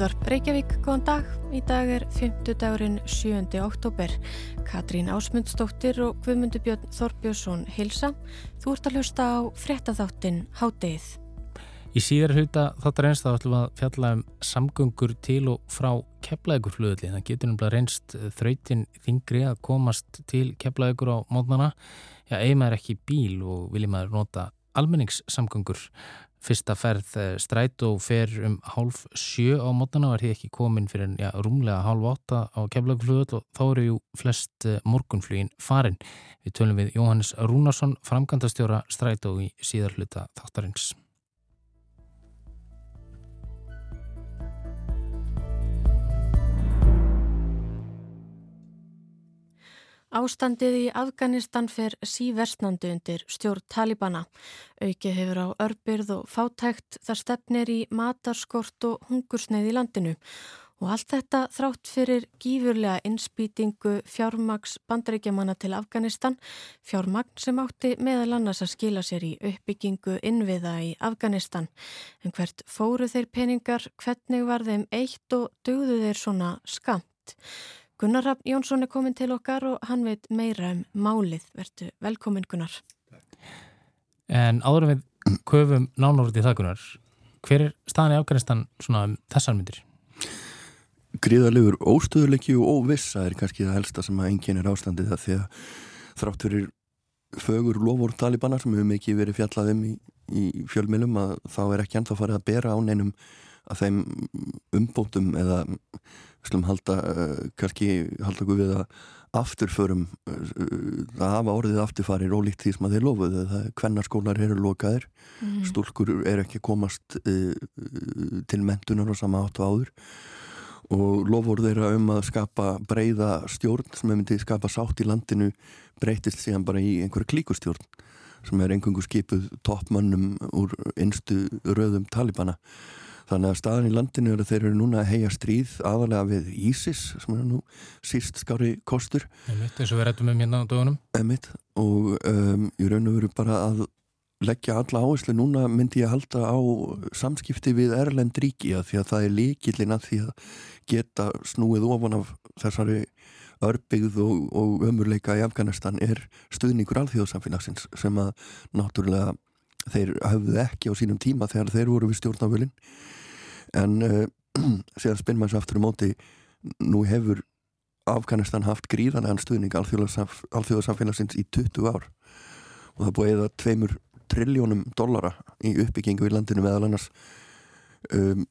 Útvarp Reykjavík, góðan dag. Í dag er 5. dagurinn 7. oktober. Katrín Ásmundsdóttir og Guðmundur Björn Þorbjörnsson hilsa. Þú ert að hlusta á frettatháttin Hádeið. Í síðar hluta þáttar einst þá ætlum við að fjalla um samgöngur til og frá keflaðegurflöðli. Það getur náttúrulega reynst þrautin þingri að komast til keflaðegur á mótnana. Já, eigin maður ekki bíl og viljum maður nota almenningssamgöngur. Fyrsta ferð eh, stræt og fer um hálf sjö á mótana var því ekki komin fyrir ja, rúmlega hálf átta á keflagflugöld og þá eru jú flest eh, morgunflugin farin. Við tölum við Jóhannes Rúnarsson, framkantastjóra stræt og í síðarhluta þáttarins. Ástandið í Afganistan fer síversnandi undir stjórn Talibana. Auki hefur á örbyrð og fátækt þar stefnir í matarskort og hungursneið í landinu. Og allt þetta þrátt fyrir gífurlega innspýtingu fjármags bandaríkjamanna til Afganistan, fjármagn sem átti meðal annars að skila sér í uppbyggingu innviða í Afganistan. En hvert fóru þeir peningar, hvernig var þeim eitt og dögðu þeir svona skamt? Gunnar Raffn Jónsson er komin til okkar og hann veit meira um málið. Vertu velkomin Gunnar. En áður við köfum nánórið í það Gunnar, hver er staðan í Afganistan svona um þessar myndir? Gríðalegur óstöðuleiki og óviss, það er kannski það helsta sem að enginn er ástandið það því að þrátt fyrir fögur lofur talibanar sem hefur mikið verið fjallaðum í, í fjölmilum að þá er ekki ennþá farið að bera á neinum að þeim umbótum eða slum halda uh, kannski halda okkur við að afturförum uh, það hafa orðið afturfari rólíkt því sem að þeir lofuðu það er hvernarskólar eru lokaðir mm. stúlkur er ekki komast uh, til mentunar og sama áttu áður og lofur þeirra um að skapa breyða stjórn sem hefur myndið skapa sátt í landinu breytist síðan bara í einhverja klíkustjórn sem er einhverjum skipuð toppmönnum úr einstu röðum talibana Þannig að staðan í landinu er að þeir eru núna að heia stríð aðalega við Ísis sem er nú síst skári kostur. Emitt, eins og við rættum um hérna á dögunum. Emitt, og um, ég raun og veru bara að leggja alla áherslu. Núna myndi ég halda á samskipti við Erlend ríki að því að það er líkillin að því að geta snúið ofan af þessari örbyggð og, og ömurleika í Afganistan er stuðningur alþjóðsamfélagsins sem að náttúrulega þeir hafðu ekki á sínum tíma þegar þeir voru við stjórnafölinn en uh, síðan spinn maður svo aftur um móti nú hefur Afganistan haft gríðanlegan stuðning alþjóðarsamfélagsins í 20 ár. Og það búið eða tveimur triljónum dollara í uppbyggingu í landinu meðal annars. Um,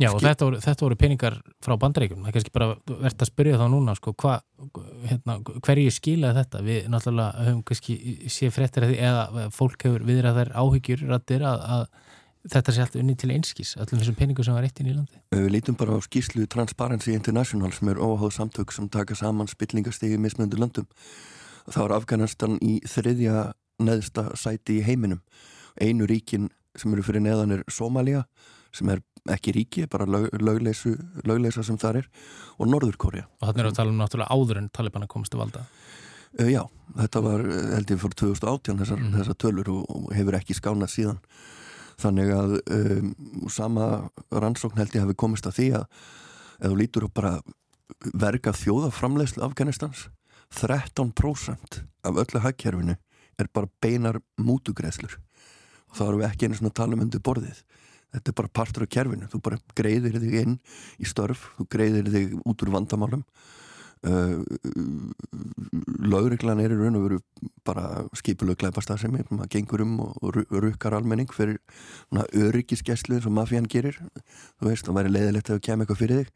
Já og þetta voru, þetta voru peningar frá bandaríkjum, það er kannski bara verðt að spyrja þá núna sko, hva, hérna, hverju skilaði þetta? Við náttúrulega höfum kannski sé fréttir að því eða fólk hefur viðrað þær áhyggjur rættir að, að þetta sé allt unni til einskís, öllum þessum peningum sem var eitt inn í landi. Við lítum bara á skíslu Transparency International sem er óháð samtök sem taka saman spillingastegi í mismöndu landum. Það var Afganistan í þriðja neðsta sæti í heiminum. Einu ríkin sem eru fyrir neðan er Somalia sem er ekki ríki, bara lögleysu, lögleysa sem það er og Norður Kórea. Og þannig er að tala um náttúrulega áður en Taliban komst til valda. Uh, já, þetta var held ég fyrir 2018 þessar, mm. þessar tölur og, og hefur ekki skánað síðan þannig að um, sama rannsókn held ég hafi komist að því að þú lítur upp bara verga þjóðaframlegslu Afganistans 13% af öllu hagkerfinu er bara beinar mútugreðslur og þá erum við ekki einu svona tala um undir borðið. Þetta er bara partur af kerfinu, þú bara greiðir þig inn í störf, þú greiðir þig út úr vandamálum lauriklan er í raun og veru bara skipulög glæpast það sem er maður gengur um og rukkar almenning fyrir öryggisgæslu sem mafían gerir. Þú veist, það væri leiðilegt að það kem eitthvað fyrir þig.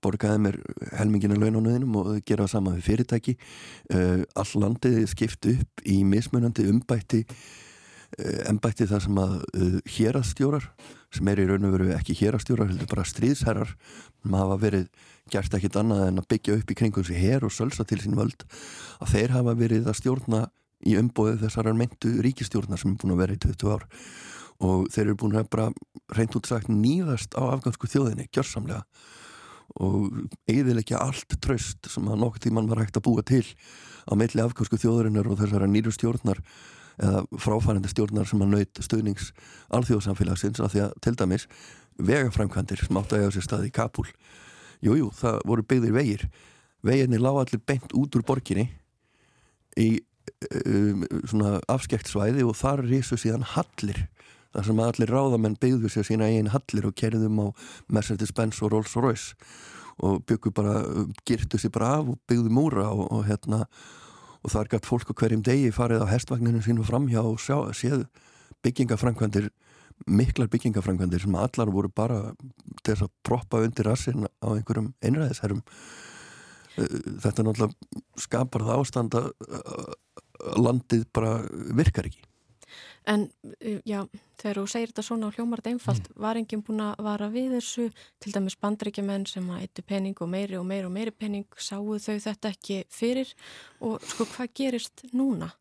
Borgaði mér helmingina launónuðinum og gera það sama við fyrirtæki. Uh, all landið skipt upp í mismunandi umbætti uh, embætti þar sem að hérastjórar sem er í raun og veru ekki hérastjórar heldur bara stríðsherrar maður hafa verið gert ekkit annað en að byggja upp í kringum sér hér og sölsa til sín völd að þeir hafa verið að stjórna í umbóðu þessar mentu ríkistjórnar sem er búin að vera í 20 ár. Og þeir eru búin að bara reynd útsagt nýðast á afgansku þjóðinni, gjörsamlega. Og eiðilegja allt tröst sem að nokkur tíman var hægt að búa til á meðli afgansku þjóðurinnar og þessara nýru stjórnar eða fráfærandi stjórnar sem að naut stuðnings alþjóðsamfélagsins af því að til dæmis vegafræmkvæmdir sem átt að eiga sér stað í Kabul jújú, jú, það voru byggðir vegir. Veginni lág allir bent út úr borginni í um, svona afskekt svæði og þar risu síðan hallir þar sem allir ráðamenn byggðu sér sína einn hallir og kerðum á Mercedes-Benz og Rolls-Royce og byggu bara, girtu sér bara af og byggðu múra og, og hérna og þar gætt fólk á hverjum degi farið á hestvagninu sínu framhjá og sjá, séð byggingafrænkvendir miklar byggingafrænkvendir sem allar voru bara til þess að proppa undir rassin á einhverjum einræðisherrum. Þetta náttúrulega skapar það ástand að landið bara virkar ekki En já, þegar þú segir þetta svona á hljómart einfalt, mm. var enginn búin að vara við þessu, til dæmis bandrækjumenn sem að eittu pening og meiri og meiri og meiri pening, sáu þau þetta ekki fyrir og sko hvað gerist núna?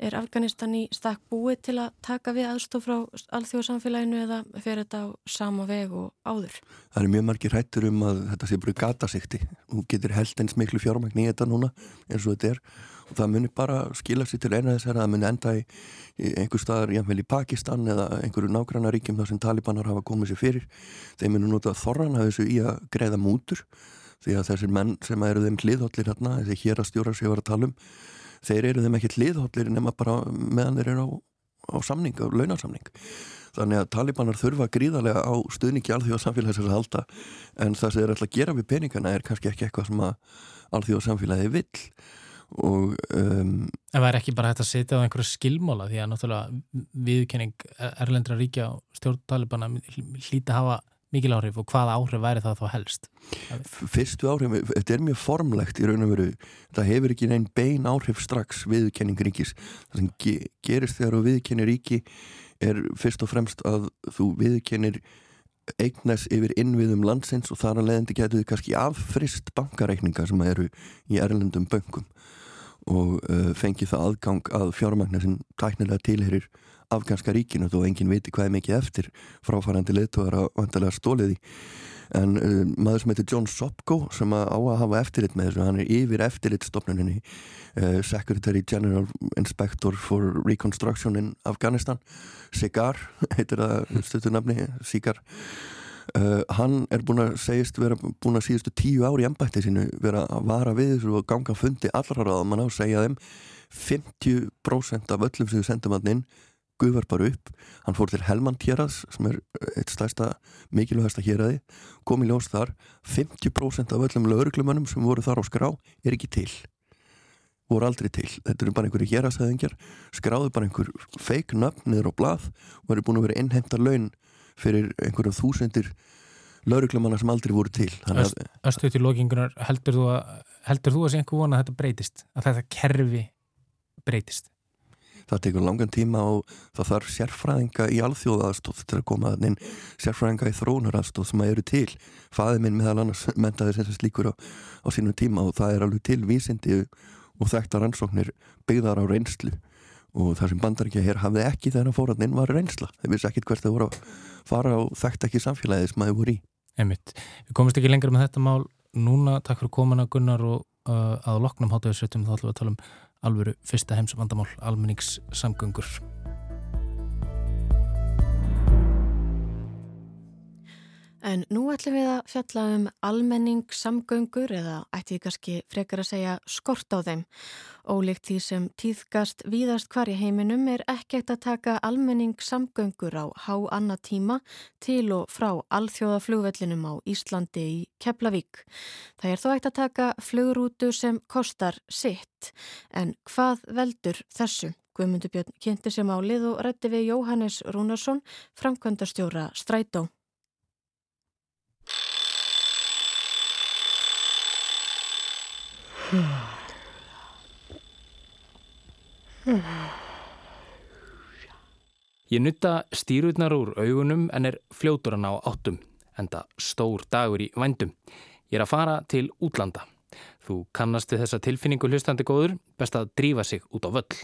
Er Afganistan í stakk búið til að taka við aðstof frá alþjóðsamfélaginu eða fer þetta á sama veg og áður? Það er mjög margir hættur um að þetta sé bara gatasikti og getur held eins miklu fjármækni í þetta núna eins og þetta er það munir bara skila sér til eina þessar að það munir enda í, í einhver staðar jáfnveil í Pakistan eða einhverju nágranna ríkjum þar sem talibanar hafa komið sér fyrir. Þeir munir nota þorran að þessu í að greiða mútur því að þessir menn sem eru þeim hliðhóllir hérna, þessi hér að stjóra sig að tala um þeir eru þeim ekki hliðhóllir nema bara meðan þeir eru á, á samning, á launarsamning þannig að talibanar þurfa gríðarlega á stuðningi alþjóðsamfélagsins að halda en það sem þeir ætla að gera við peningana er kannski ekki eitthvað sem alþjóðsamfélagi vill og um, En var ekki bara hægt að setja á einhverju skilmóla því að náttúrulega viðkenning erlendra ríkja og stjórn talibana hlýta hafa mikil áhrif og hvaða áhrif væri það þá helst? Fyrstu áhrif, þetta er mjög formlegt í raun og veru, það hefur ekki neinn bein áhrif strax viðkenning ríkis. Það sem ge gerist þegar þú viðkennir ríki er fyrst og fremst að þú viðkennir eignas yfir innviðum landsins og þar að leiðandi getur þið kannski affrist bankareikninga sem eru í erlendum böngum og uh, fengið það aðgang að fjármagnar sem tæknilega tilherir afganska ríkinu þó enginn viti hvað er mikið eftir fráfærandi leittóðar að vantarlega stóliði en uh, maður sem heitir John Sopko sem að á að hafa eftirlit með þessu hann er yfir eftirlitstofnuninni uh, Secretary General Inspector for Reconstruction in Afghanistan Sigar heitir það stuttunafni Sigar Uh, hann er búin að segjast vera búin að síðustu tíu ári í ennbætti sínu vera að vara við þessu og ganga fundi allra á að segja þeim 50% af öllum sem við sendum hann inn guðvar bara upp. Hann fór til Helman Tjeraðs sem er eitt stærsta mikilvægasta héræði kom í ljós þar. 50% af öllum lauruglumönnum sem voru þar á skrá er ekki til. Voru aldrei til, þetta eru bara einhverju héræðsæðingjar skráðu bara einhver feik nöfn niður á blað og eru búin að vera innhemta laun fyrir einhverjum þúsendir lauruglumanna sem aldrei voru til. Östu til lókingunar heldur þú að heldur þú að sé einhver vona að þetta breytist? Að þetta kerfi breytist? Það tekur langan tíma og það þarf sérfræðinga í alþjóðaðstóð til að koma inn. Sérfræðinga í þrónaraðstóð sem að eru til. Fæði minn meðal annars mentaði sem þess líkur á, á sínum tíma og það er alveg til vísindi og þekktar ansóknir byggðar á reynslu og það sem bandaríkja hér hafði ekki þegar fóratinn var reynsla þeir vissi ekkit hvert það voru að fara og þekkt ekki samfélagið sem það voru í Einmitt. Við komumst ekki lengur með þetta mál núna, takk fyrir komuna Gunnar og uh, að loknum hátaðisötum þá ætlum við að tala um alvöru fyrsta heimsvandamál almenningssamgöngur. En nú ætlum við að fjalla um almenningssamgöngur eða ætti ég kannski frekar að segja skort á þeim. Ólíkt því sem tíðgast víðast hvar í heiminum er ekkert að taka almenningssamgöngur á há annað tíma til og frá alþjóðaflugvellinum á Íslandi í Keflavík. Það er þó ekkert að taka flugrútu sem kostar sitt. En hvað veldur þessu? Guðmundur Björn kynnti sem álið og rætti við Jóhannes Rúnarsson, framkvæmdastjóra Strætó. Ég nutta stýrutnar úr augunum en er fljótur að ná áttum, enda stór dagur í vændum. Ég er að fara til útlanda. Þú kannast við þessa tilfinningu hlustandi góður, best að drífa sig út á völl.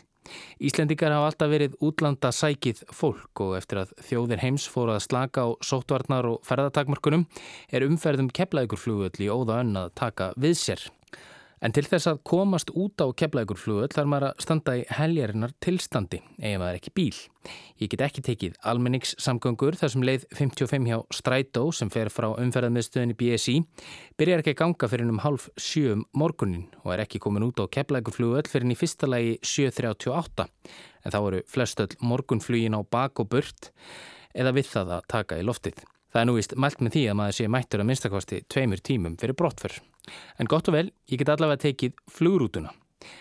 Íslendikar hafa alltaf verið útlanda sækið fólk og eftir að þjóðir heims fóru að slaka á sóttvarnar og ferðatakmarkunum er umferðum keflaðugurflugöll í óða önn að taka við sér. En til þess að komast út á keflaugurflugull þarf maður að standa í heljarinnar tilstandi ef maður ekki bíl. Ég get ekki tekið almenningssamgöngur þar sem leið 55 hjá Strætó sem fer frá umferðarmiðstöðinni BSI byrjar ekki að ganga fyrir um half 7 um morgunin og er ekki komin út á keflaugurflugull fyrir í fyrsta lagi 7.38 en þá eru flestöll morgunflugin á bak og burt eða við það að taka í loftið. Það er nú vist mælt með því að maður sé mættur að minnstakosti tveimur tímum fyrir brottförr. En gott og vel, ég get allavega tekið flugrútuna.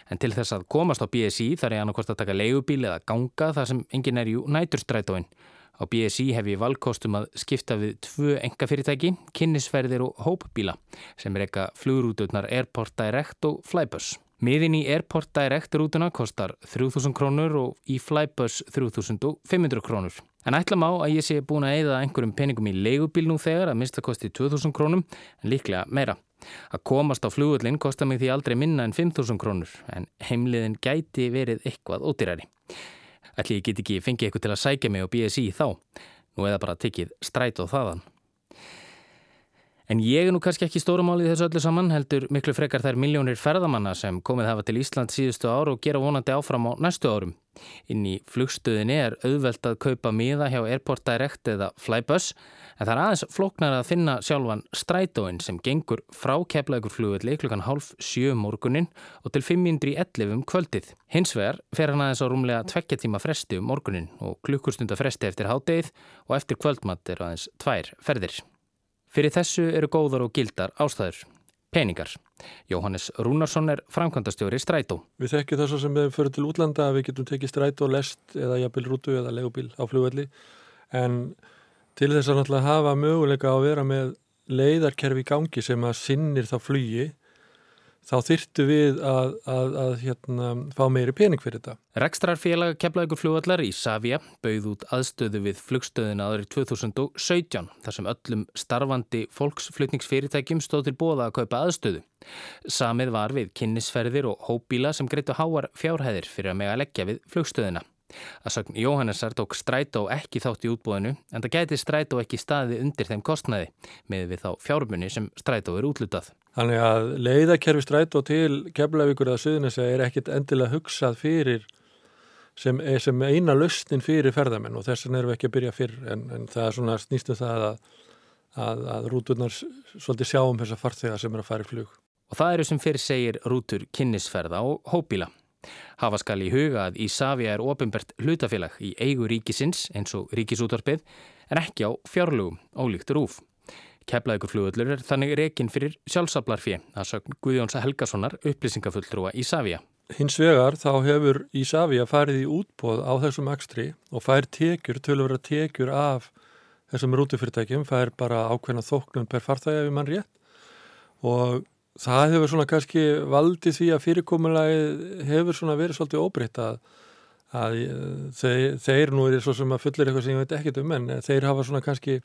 En til þess að komast á BSI þarf ég annarkvæmst að taka leigubíl eða ganga þar sem engin er jú næturstrætóin. Á BSI hef ég valkostum að skipta við tvö engafyrirtæki, kynnisferðir og hópbíla sem er eitthvað flugrúturnar Airport Direct og Flybus. Miðin í Airport Direct rútuna kostar 3000 krónur og í Flybus 3500 krónur. En ætla má að ég sé búin að eida einhverjum peningum í leigubíl nú þegar að mista kosti 2000 krónum en líklega meira. Að komast á flugullin kostar mig því aldrei minna en 5.000 krónur en heimliðin gæti verið eitthvað ódýrari. Ætli ég get ekki fengið eitthvað til að sækja mig á BSI þá. Nú eða bara tekið stræt á þaðan. En ég er nú kannski ekki stórumálið þessu öllu saman, heldur miklu frekar þær miljónir ferðamanna sem komið hafa til Ísland síðustu ár og gera vonandi áfram á næstu árum. Inn í flugstöðinni er auðvelt að kaupa miða hjá Airport Direct eða Flybus, en það er aðeins floknar að finna sjálfan strætóin sem gengur frá keflagur flugvelli klukkan hálf sjö morgunin og til 5.11 um kvöldið. Hins vegar fer hann aðeins á rúmlega tvekkja tíma fresti um morgunin og klukkustunda fresti eftir hádegið og eftir kvöldmatt er aðeins tvær ferðir. Fyrir þessu eru góðar og gildar ástæður. Peningar. Jóhannes Rúnarsson er framkvæmdastjóri Strætó. Við þekkjum þess að sem við fyrir til útlanda að við getum tekið Strætó, lest eða jafnvel rútu eða legubíl á flugvelli en til þess að náttúrulega hafa möguleika að vera með leiðarkerfi í gangi sem að sinnir þá flugi þá þyrtu við að, að, að hérna, fá meiri pening fyrir þetta. Rekstrarfélag keflaðugur flugvallar í Savia bauð út aðstöðu við flugstöðina aðrið 2017 þar sem öllum starfandi fólksflutningsfyrirtækjum stóð til bóða að kaupa aðstöðu. Samið var við kynnisferðir og hópbíla sem greitu háar fjárhæðir fyrir að mega leggja við flugstöðina. Að sagn Jóhannessar tók Strætó ekki þátt í útbóðinu en það gæti Strætó ekki staði undir þeim kostnaði með við þá fjármunni sem Strætó er útlutað. Þannig að leiðakerfi strætó til keflavíkur eða suðunisja er ekkit endilega hugsað fyrir sem, sem eina lustin fyrir ferðamenn og þess vegna erum við ekki að byrja fyrr en, en það er svona snýstu um það að, að, að rúturnar svolítið sjáum þessa farþega sem er að fara í flug. Og það eru sem fyrir segir rútur kynnisferða og hópíla. Hafa skal í huga að Ísafja er ofinbært hlutafélag í eigu ríkisins eins og ríkisútvarpið en ekki á fjárlugum ólíkt rúf. Keflaðugurflugullur er þannig rekin fyrir sjálfsablarfið að sögn Guðjóns Helgasonar upplýsingafulltrúa Ísafja. Hins vegar þá hefur Ísafja farið í útbóð á þessum ekstri og fær tekjur, tölur vera tekjur af þessum rútufyrirtækjum, fær bara ákveðna þóknum per farþægi ef mann rétt og það hefur svona kannski valdið því að fyrirkomulagi hefur svona verið svolítið óbreytt að, að þeir, þeir nú er svo sem að fullir eitthvað sem ég veit ekkert um en þeir hafa svona kannski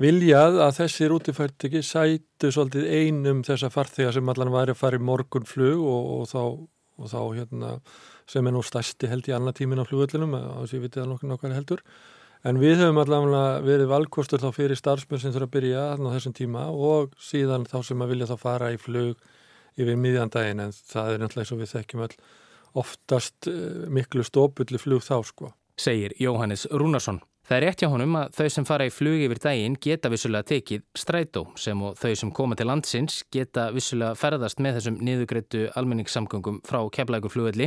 viljað að þessi rútifærtiki sætu svolítið einum þessa farþega sem allan væri að fara í morgunflug og, og þá, og þá hérna, sem er nú stærsti held í annar tímin á flugöllinum og þess að ég viti það nokkur nokkar heldur en við höfum allavega verið valkostur þá fyrir starfsmenn sem þurfa að byrja á þessum tíma og síðan þá sem að vilja þá fara í flug yfir miðjandaginn en það er náttúrulega eins og við þekkjum all oftast eh, miklu stópulli flug þá sko. Segir Jóhannes Rúnarsson. Það er rétt hjá honum að þau sem fara í flug yfir daginn geta vissulega tekið strætó sem og þau sem koma til landsins geta vissulega ferðast með þessum niðugreittu almenningssamgöngum frá keflagur flugvelli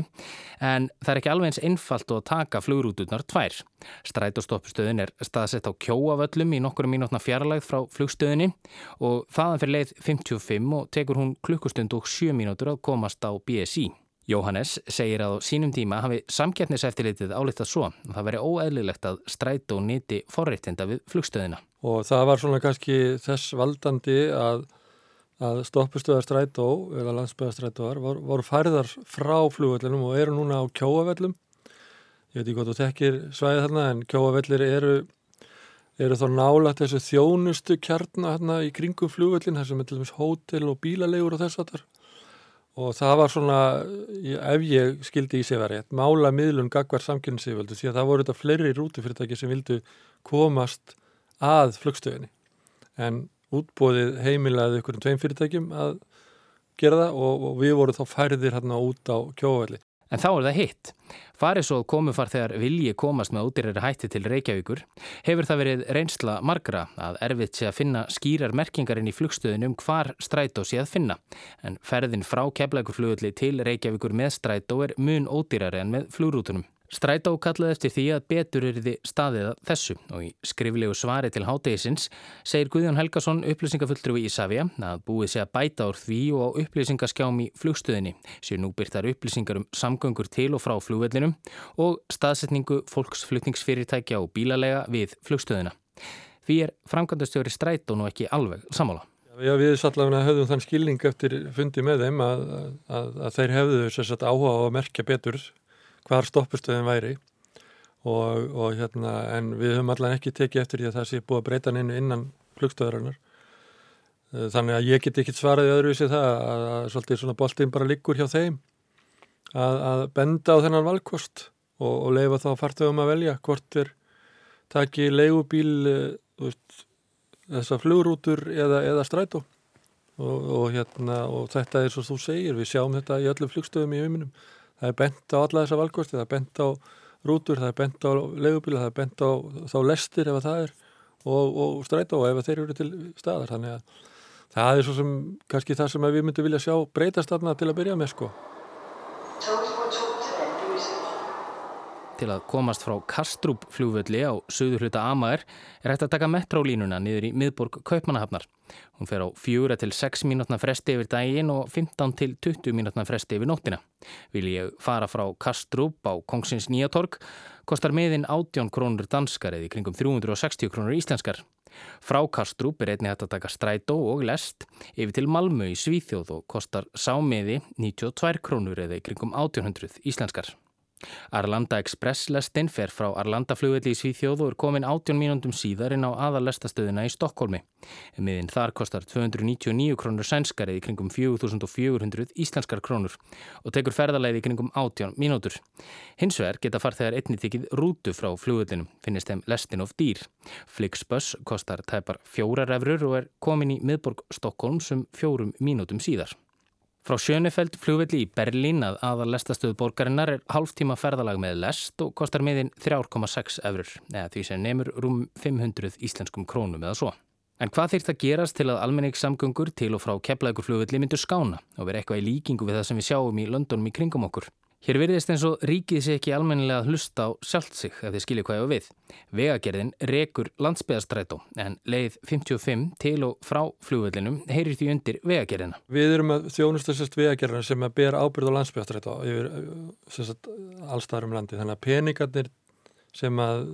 en það er ekki alveg eins einfalt að taka flugrúturnar tvær. Strætóstoppstöðin er staðsett á kjóavöllum í nokkru mínútna fjarlægð frá flugstöðinni og þaðan fyrir leið 55 og tekur hún klukkustund og 7 mínútur að komast á BSI. Jóhannes segir að á sínum tíma hafi samkeppniseftilitið álitað svo og það veri óeðlilegt að strætó nýti forreitinda við flugstöðina. Og það var svona kannski þess valdandi að, að stoppustöðar strætó eða landsbygðarstrætóar voru, voru færðar frá flugvöllunum og eru núna á kjóavellum. Ég veit ekki hvort þú tekkir svæðið þarna en kjóavellir eru, eru þá nálagt þessu þjónustu kjarnar hérna í kringum flugvöllin, þessum er til dæmis hótel og bílalegur og þess að þar og það var svona, ef ég skildi í sig rétt, mála miðlun gagvar samkynnsíföldu því að það voru þetta fleiri rútufyrirtæki sem vildu komast að flugstöðinni en útbóðið heimilaði ykkur um tveim fyrirtækjum að gera það og, og við vorum þá færðir hérna út á kjóvelli. En þá er það hitt. Farið svo komufar þegar vilji komast með ódýrari hætti til Reykjavíkur hefur það verið reynsla margra að erfitt sé að finna skýrar merkingarinn í flugstöðunum hvar strætó sé að finna. En ferðin frá keflækurflugulli til Reykjavíkur með strætó er mun ódýrari en með flugrútunum. Strætó kallaði eftir því að betur er þið staðið að þessu og í skriflegu svari til hátegisins segir Guðjón Helgason upplýsingafulltrúi í Savia að búið sé að bæta úr því og á upplýsingaskjám í flugstöðinni séu nú byrtar upplýsingar um samgöngur til og frá flugvellinum og staðsetningu fólksflutningsfyrirtækja og bílalega við flugstöðina. Því er framkvæmdastjóri Strætó nú ekki alveg samála. Já, við sallavina höfðum þann skilning eftir fundi með þeim að, að, að þeir hefðu hvar stoppustöðin væri. Og, og hérna en við höfum allan ekki tekið eftir því að það sé búið að breyta hennu innan flugstöðarinnar eh, þannig að ég get ekki svaraði öðruvísi það að, að svolítið svona boltinn bara liggur hjá þeim. Að, að benda á þennan valkost og, og leifa þá fartöðum að velja hvort er taki leigubíl eh, veist, þessa flugrútur eða, eða strætó. Og, og hérna og þetta er svo þú segir, við sjáum þetta í öllum flugstöðum í heiminum það er bent á alla þessa valkosti, það er bent á rútur, það er bent á legubíla, það er bent á þá lestir ef það er og, og strætó ef þeir eru til staðar. Þannig að það er svo sem kannski það sem við myndum vilja sjá breytast þarna til að byrja með sko Til að komast frá Kastrup fljóðvöldi á söður hluta Amager er hægt að taka metrólínuna niður í miðborg Kaupmannahafnar. Hún fer á fjóra til 6 mínútna fresti yfir daginn og 15 til 20 mínútna fresti yfir nóttina. Vil ég fara frá Kastrup á Kongsins Nýjatorg, kostar miðin 18 krónur danskar eða í kringum 360 krónur íslenskar. Frá Kastrup er einnig hægt að taka strætó og lest yfir til Malmö í Svíþjóð og kostar sámiði 92 krónur eða í kringum 1800 íslenskar. Arlanda Express lestinn fer frá Arlanda flugvelli í Svíþjóð og er komin 18 mínúndum síðar inn á aðalestastöðina í Stokkólmi. Miðin þar kostar 299 krónur sænskarið í kringum 4400 íslenskar krónur og tekur ferðarleið í kringum 18 mínútur. Hins vegar geta farþegar einni tikið rútu frá flugvellinum, finnist þeim lestin of dýr. Flixbus kostar tæpar fjórar efrur og er komin í miðborg Stokkólms um fjórum mínútum síðar. Frá Sjönefeld flugvelli í Berlín að aðal lestastöðu borgarinnar er hálftíma ferðalag með lest og kostar miðin 3,6 eurur, eða því sem nefnur rúm 500 íslenskum krónum eða svo. En hvað þýrt að gerast til að almenningssamgöngur til og frá kepplaugurflugvelli myndur skána og vera eitthvað í líkingu við það sem við sjáum í Londonum í kringum okkur? Hér virðist eins og ríkið sé ekki almennilega að hlusta á sjálft sig ef þið skiljið hvað ég á við. Vegagerðin rekur landsbyðastrætó en leið 55 til og frá flugvellinum heyrir því undir vegagerðina. Við erum að þjónustasest vegagerðina sem að ber ábyrð á landsbyðastrætó yfir allstaðar um landi. Þannig að peningarnir sem að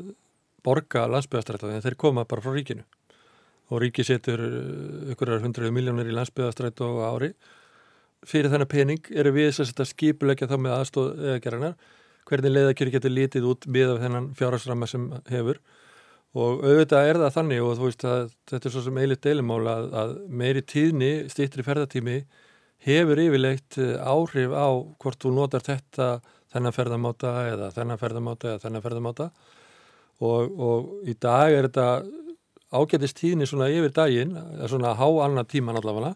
borga landsbyðastrætó þeir koma bara frá ríkinu og ríki setur ykkur hundruð miljónir í landsbyðastrætó ári og fyrir þennan pening eru við að skipulegja þá með aðstóð eðagerðanar hvernig leiðakjöri getur lítið út með þennan fjárhagsramma sem hefur. Og auðvitað er það þannig og þú veist að þetta er svo sem eilit deilumála að, að meiri tíðni, stýttri ferðartími hefur yfirlegt eh, áhrif á hvort þú notar þetta þennan ferðamáta eða þennan ferðamáta eða þennan ferðamáta. Og, og í dag er þetta ágætist tíðni svona yfir daginn, svona há annar tíman allavega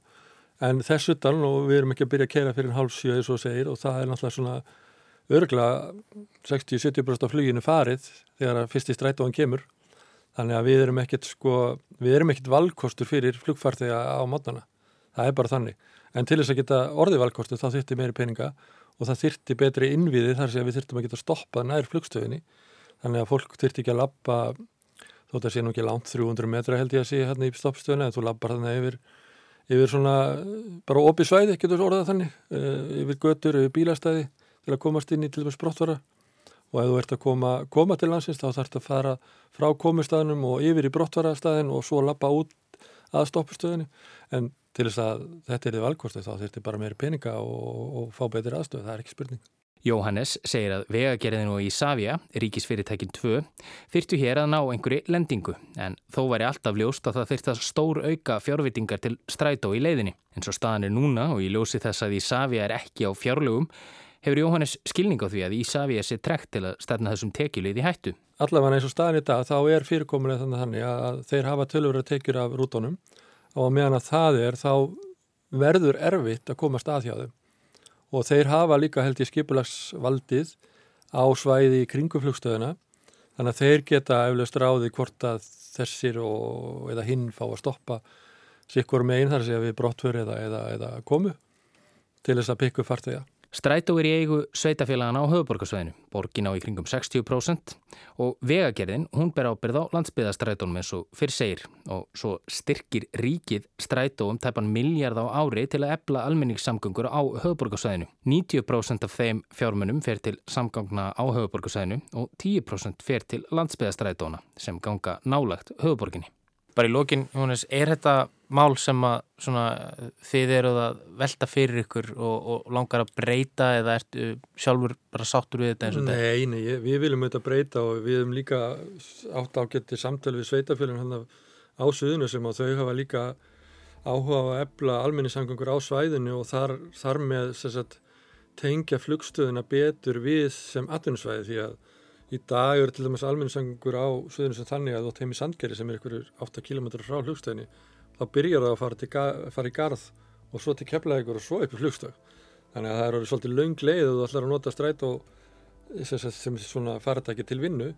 en þessu dan og við erum ekki að byrja að kera fyrir hálf sjö eins og segir og það er náttúrulega svona örgla 60-70% af fluginu farið þegar að fyrst í strætóan kemur. Þannig að við erum ekkert sko við erum ekkert valkostur fyrir flugfartega á mótnana, það er bara þannig. En til þess að geta orði valkostur þá þyrtti meiri peninga og það þyrtti betri innviði þar sem við þyrttum að geta stoppað nær flugstöðinni. Þannig að fólk þyrtti ekki að lappa þótt að sé nú ekki langt 300 metra held ég að sé hérna í stoppstöðinu eða þú lappar þannig yfir yfir svona bara opið svæði, getur orðað þannig eh, yfir götur, yfir bílastæði til að komast inn í til dæmis brottvara og ef þú ert að koma, koma til landsins þá þarfst að fara frá komustæðinum og yfir í brottvarastæðin og svo lappa út að stoppustöðinu en til þess að þetta er því valkosti þá þurftir bara meiri peninga og, og fá betri aðstöð, það er ekki spurning Jóhannes segir að vegagerðinu í Savia, ríkisfyrirtækin 2, þyrtu hér að ná einhverju lendingu en þó væri alltaf ljóst að það þyrta stór auka fjárvitingar til strætó í leiðinni. En svo staðan er núna og í ljósi þess að í Savia er ekki á fjárlögum hefur Jóhannes skilning á því að í Savia sé trekt til að stefna þessum tekjulið í hættu. Allavega eins og staðan í dag þá er fyrirkomulega þannig að þeir hafa tölur að tekjur af rútonum og meðan að það er þá verður erfitt að komast að hjá þeim og þeir hafa líka held í skipulagsvaldið á svæði í kringuflugstöðuna þannig að þeir geta eflaust ráði hvort að þessir og, eða hinn fá að stoppa sikkur með einn þar segja við brottfur eða, eða, eða komu til þess að pikka upp fartega. Strætó er í eigu sveitafélagana á höfuborgarsvæðinu, borgin á í kringum 60% og vegagerðin, hún ber ábyrð á landsbyðastrætónum eins og fyrir segir og svo styrkir ríkið strætó um tæpan miljard á ári til að ebla almenningssamgöngur á höfuborgarsvæðinu. 90% af þeim fjármunum fer til samgangna á höfuborgarsvæðinu og 10% fer til landsbyðastrætóna sem ganga nálagt höfuborginni. Bara í lókin, Jónis, er þetta mál sem að svona, þið eruð að velta fyrir ykkur og, og langar að breyta eða ertu sjálfur bara sáttur við þetta eins og þetta? Nei, nei, við viljum auðvitað breyta og við hefum líka átt ágætti samtölu við sveitafélagin hann á suðinu sem að þau hafa líka áhuga á að ebla almenningssangangur á svæðinu og þar, þar með sagt, tengja flugstöðuna betur við sem atvinnusvæði því að Í dag eru til dæmis almenningssangur á suðinu sem þannig að þú teimi Sandgeri sem er ykkur 8 km frá flugstöðinni þá byrjar það að fara, ga fara í garð og svo til keflaðegur og svo upp í flugstöð. Þannig að það eru svolítið laung leið og þú ætlar að nota stræt og sem, sem svona faratæki til vinnu.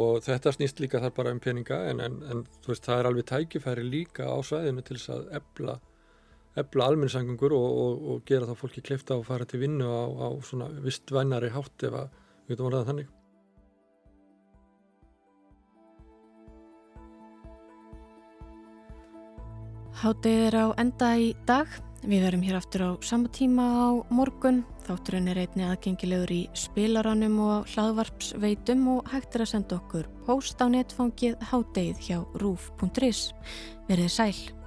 Og þetta snýst líka þar bara um peninga en, en, en veist, það er alveg tækifæri líka á svæðinu til þess að ebla, ebla almenningssangungur og, og, og gera þá fólki kleifta og fara til vinnu á, á svona vistvænari Hátið er á enda í dag. Við verum hér aftur á sama tíma á morgun. Þátturinn er einni aðgengilegur í spilaranum og hlaðvarpsveitum og hægt er að senda okkur post á netfangið hátið hjá rúf.is. Verðið sæl.